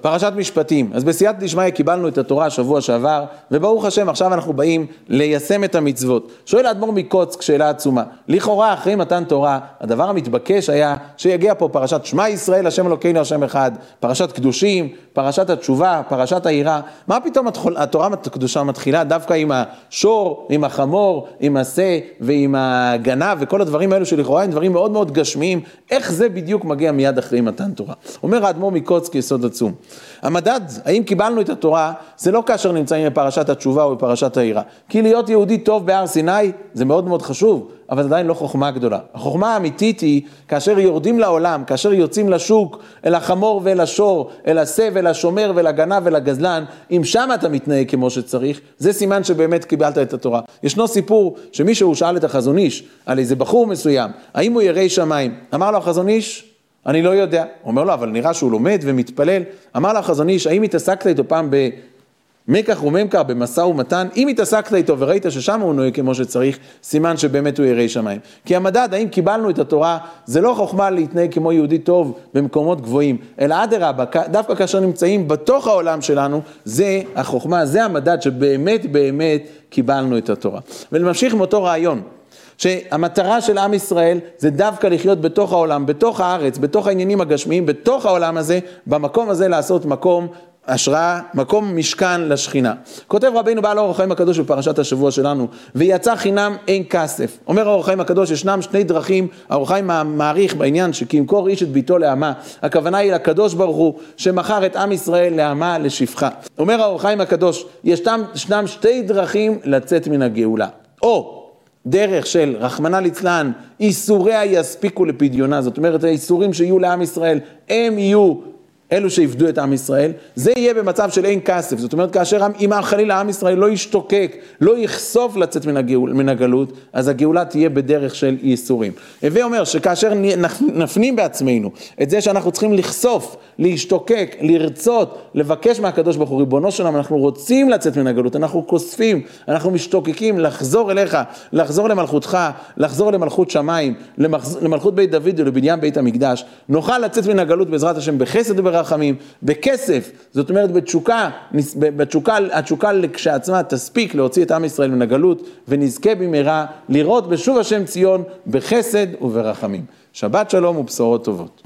פרשת משפטים. אז בסייעתא דשמיא קיבלנו את התורה שבוע שעבר, וברוך השם עכשיו אנחנו באים ליישם את המצוות. שואל האדמו"ר מקוצק שאלה עצומה. לכאורה אחרי מתן תורה, הדבר המתבקש היה שיגיע פה פרשת שמע ישראל, השם אלוקינו השם אחד, פרשת קדושים, פרשת התשובה, פרשת העירה. מה פתאום התורה הקדושה מתחילה דווקא עם השור, עם החמור, עם השה ועם הגנב וכל הדברים האלו שלכאורה הם דברים מאוד מאוד גשמיים, איך זה בדיוק מגיע מיד אחרי מתן תורה? אומר האדמו"ר מקוצק יסוד עצום. המדד, האם קיבלנו את התורה, זה לא כאשר נמצאים בפרשת התשובה או בפרשת העירה. כי להיות יהודי טוב בהר סיני זה מאוד מאוד חשוב, אבל עדיין לא חוכמה גדולה. החוכמה האמיתית היא כאשר יורדים לעולם, כאשר יוצאים לשוק, אל החמור ואל השור, אל השה ואל השומר ואל הגנב ואל הגזלן, אם שם אתה מתנהג כמו שצריך, זה סימן שבאמת קיבלת את התורה. ישנו סיפור שמישהו שאל את החזון איש על איזה בחור מסוים, האם הוא ירא שמיים? אמר לו החזון איש, אני לא יודע. אומר לו, אבל נראה שהוא לומד ומתפלל. אמר לו החזון איש, האם התעסקת איתו פעם במקח וממכר, במשא ומתן? אם התעסקת איתו וראית ששם הוא נוהג כמו שצריך, סימן שבאמת הוא ירא שמיים. כי המדד, האם קיבלנו את התורה, זה לא חוכמה להתנהג כמו יהודי טוב במקומות גבוהים, אלא אדרבה, דווקא כאשר נמצאים בתוך העולם שלנו, זה החוכמה, זה המדד שבאמת באמת קיבלנו את התורה. ונמשיך עם אותו רעיון. שהמטרה של עם ישראל זה דווקא לחיות בתוך העולם, בתוך הארץ, בתוך העניינים הגשמיים, בתוך העולם הזה, במקום הזה לעשות מקום השראה, מקום משכן לשכינה. כותב רבינו בעל אור החיים הקדוש בפרשת השבוע שלנו, ויצא חינם אין כסף. אומר האור החיים הקדוש, ישנם שני דרכים, האור החיים מעריך בעניין שכי ימכור איש את ביתו לאמה, הכוונה היא לקדוש ברוך הוא, שמכר את עם ישראל לאמה לשפחה. אומר האור החיים הקדוש, ישנם שתי דרכים לצאת מן הגאולה. או דרך של, רחמנא ליצלן, איסוריה יספיקו לפדיונה, זאת אומרת האיסורים שיהיו לעם ישראל, הם יהיו אלו שיפדו את עם ישראל, זה יהיה במצב של אין כסף, זאת אומרת כאשר אם חלילה עם ישראל לא ישתוקק, לא יחשוף לצאת מן, הגאול, מן הגלות, אז הגאולה תהיה בדרך של ייסורים. הווה אומר שכאשר נפנים בעצמנו את זה שאנחנו צריכים לחשוף, להשתוקק, לרצות, לבקש מהקדוש ברוך הוא, ריבונו שלנו, אנחנו רוצים לצאת מן הגלות, אנחנו כוספים, אנחנו משתוקקים לחזור אליך, לחזור למלכותך, לחזור למלכות שמיים, למלכות בית דוד ולבניין בית המקדש, נוכל לצאת מן הגלות בעזרת השם בחסד וברחמים. ברחמים, בכסף, זאת אומרת בתשוקה, בתשוקה, התשוקה כשעצמה תספיק להוציא את עם ישראל מן הגלות, ונזכה במהרה לראות בשוב השם ציון בחסד וברחמים. שבת שלום ובשורות טובות.